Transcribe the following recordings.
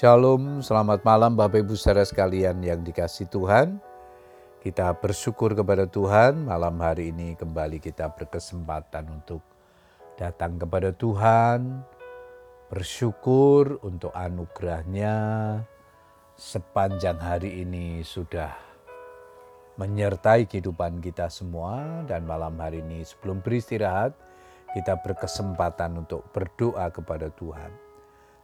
Shalom, selamat malam Bapak Ibu saudara sekalian yang dikasih Tuhan. Kita bersyukur kepada Tuhan malam hari ini kembali kita berkesempatan untuk datang kepada Tuhan, bersyukur untuk anugerahnya sepanjang hari ini sudah menyertai kehidupan kita semua dan malam hari ini sebelum beristirahat kita berkesempatan untuk berdoa kepada Tuhan.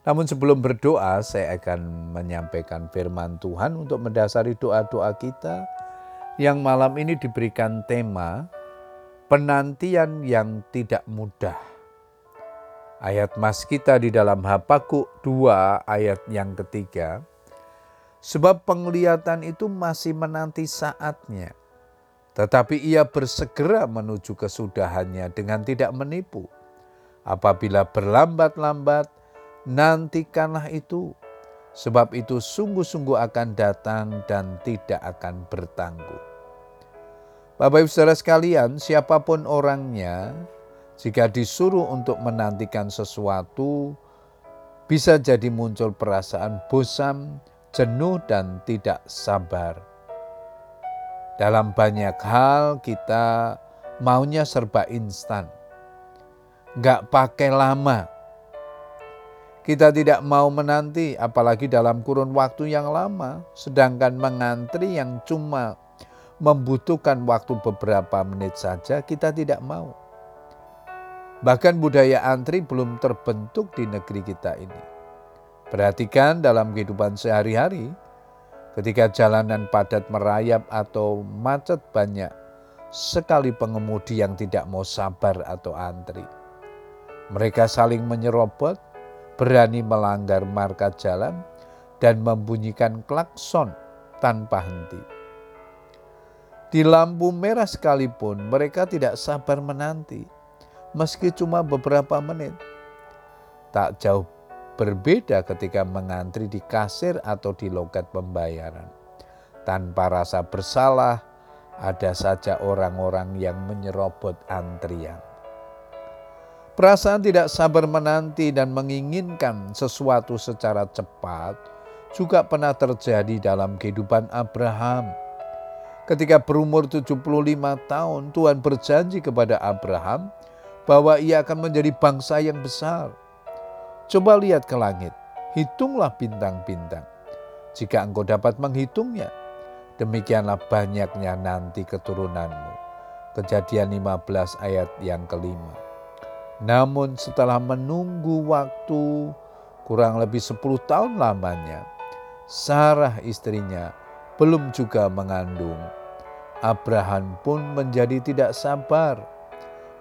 Namun sebelum berdoa saya akan menyampaikan firman Tuhan untuk mendasari doa-doa kita yang malam ini diberikan tema penantian yang tidak mudah. Ayat mas kita di dalam Habakuk 2 ayat yang ketiga. Sebab penglihatan itu masih menanti saatnya. Tetapi ia bersegera menuju kesudahannya dengan tidak menipu. Apabila berlambat-lambat, nantikanlah itu sebab itu sungguh-sungguh akan datang dan tidak akan bertangguh. Bapak Ibu Saudara sekalian, siapa pun orangnya, jika disuruh untuk menantikan sesuatu, bisa jadi muncul perasaan bosan, jenuh, dan tidak sabar. Dalam banyak hal kita maunya serba instan, nggak pakai lama, kita tidak mau menanti, apalagi dalam kurun waktu yang lama, sedangkan mengantri yang cuma membutuhkan waktu beberapa menit saja, kita tidak mau. Bahkan budaya antri belum terbentuk di negeri kita ini. Perhatikan dalam kehidupan sehari-hari, ketika jalanan padat merayap atau macet banyak, sekali pengemudi yang tidak mau sabar atau antri. Mereka saling menyerobot, berani melanggar marka jalan dan membunyikan klakson tanpa henti. Di lampu merah sekalipun mereka tidak sabar menanti, meski cuma beberapa menit. Tak jauh berbeda ketika mengantri di kasir atau di loket pembayaran. Tanpa rasa bersalah, ada saja orang-orang yang menyerobot antrian. Perasaan tidak sabar menanti dan menginginkan sesuatu secara cepat juga pernah terjadi dalam kehidupan Abraham. Ketika berumur 75 tahun, Tuhan berjanji kepada Abraham bahwa ia akan menjadi bangsa yang besar. Coba lihat ke langit, hitunglah bintang-bintang. Jika engkau dapat menghitungnya, demikianlah banyaknya nanti keturunanmu. Kejadian 15 ayat yang kelima. Namun setelah menunggu waktu kurang lebih 10 tahun lamanya, Sarah istrinya belum juga mengandung. Abraham pun menjadi tidak sabar.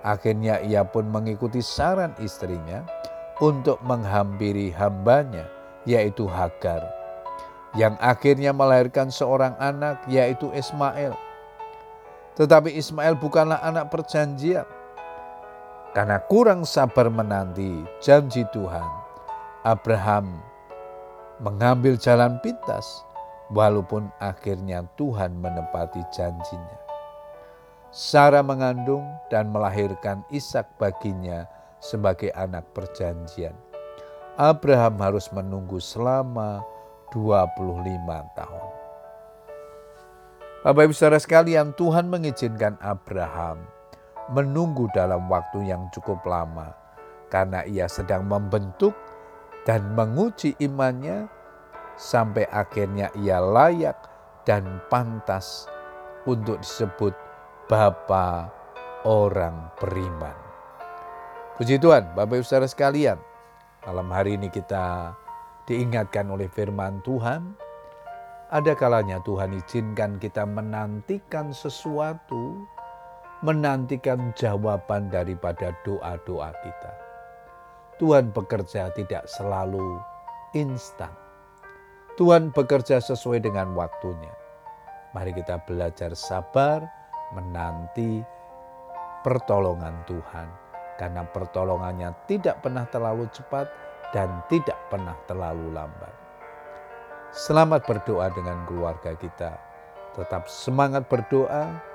Akhirnya ia pun mengikuti saran istrinya untuk menghampiri hambanya, yaitu Hagar, yang akhirnya melahirkan seorang anak, yaitu Ismail. Tetapi Ismail bukanlah anak perjanjian, karena kurang sabar menanti janji Tuhan, Abraham mengambil jalan pintas walaupun akhirnya Tuhan menepati janjinya. Sarah mengandung dan melahirkan Ishak baginya sebagai anak perjanjian. Abraham harus menunggu selama 25 tahun. Bapak Ibu Saudara sekalian, Tuhan mengizinkan Abraham menunggu dalam waktu yang cukup lama. Karena ia sedang membentuk dan menguji imannya sampai akhirnya ia layak dan pantas untuk disebut Bapa orang beriman. Puji Tuhan, Bapak Ibu Saudara sekalian, malam hari ini kita diingatkan oleh firman Tuhan, ada kalanya Tuhan izinkan kita menantikan sesuatu menantikan jawaban daripada doa-doa kita. Tuhan bekerja tidak selalu instan. Tuhan bekerja sesuai dengan waktunya. Mari kita belajar sabar menanti pertolongan Tuhan. Karena pertolongannya tidak pernah terlalu cepat dan tidak pernah terlalu lambat. Selamat berdoa dengan keluarga kita. Tetap semangat berdoa,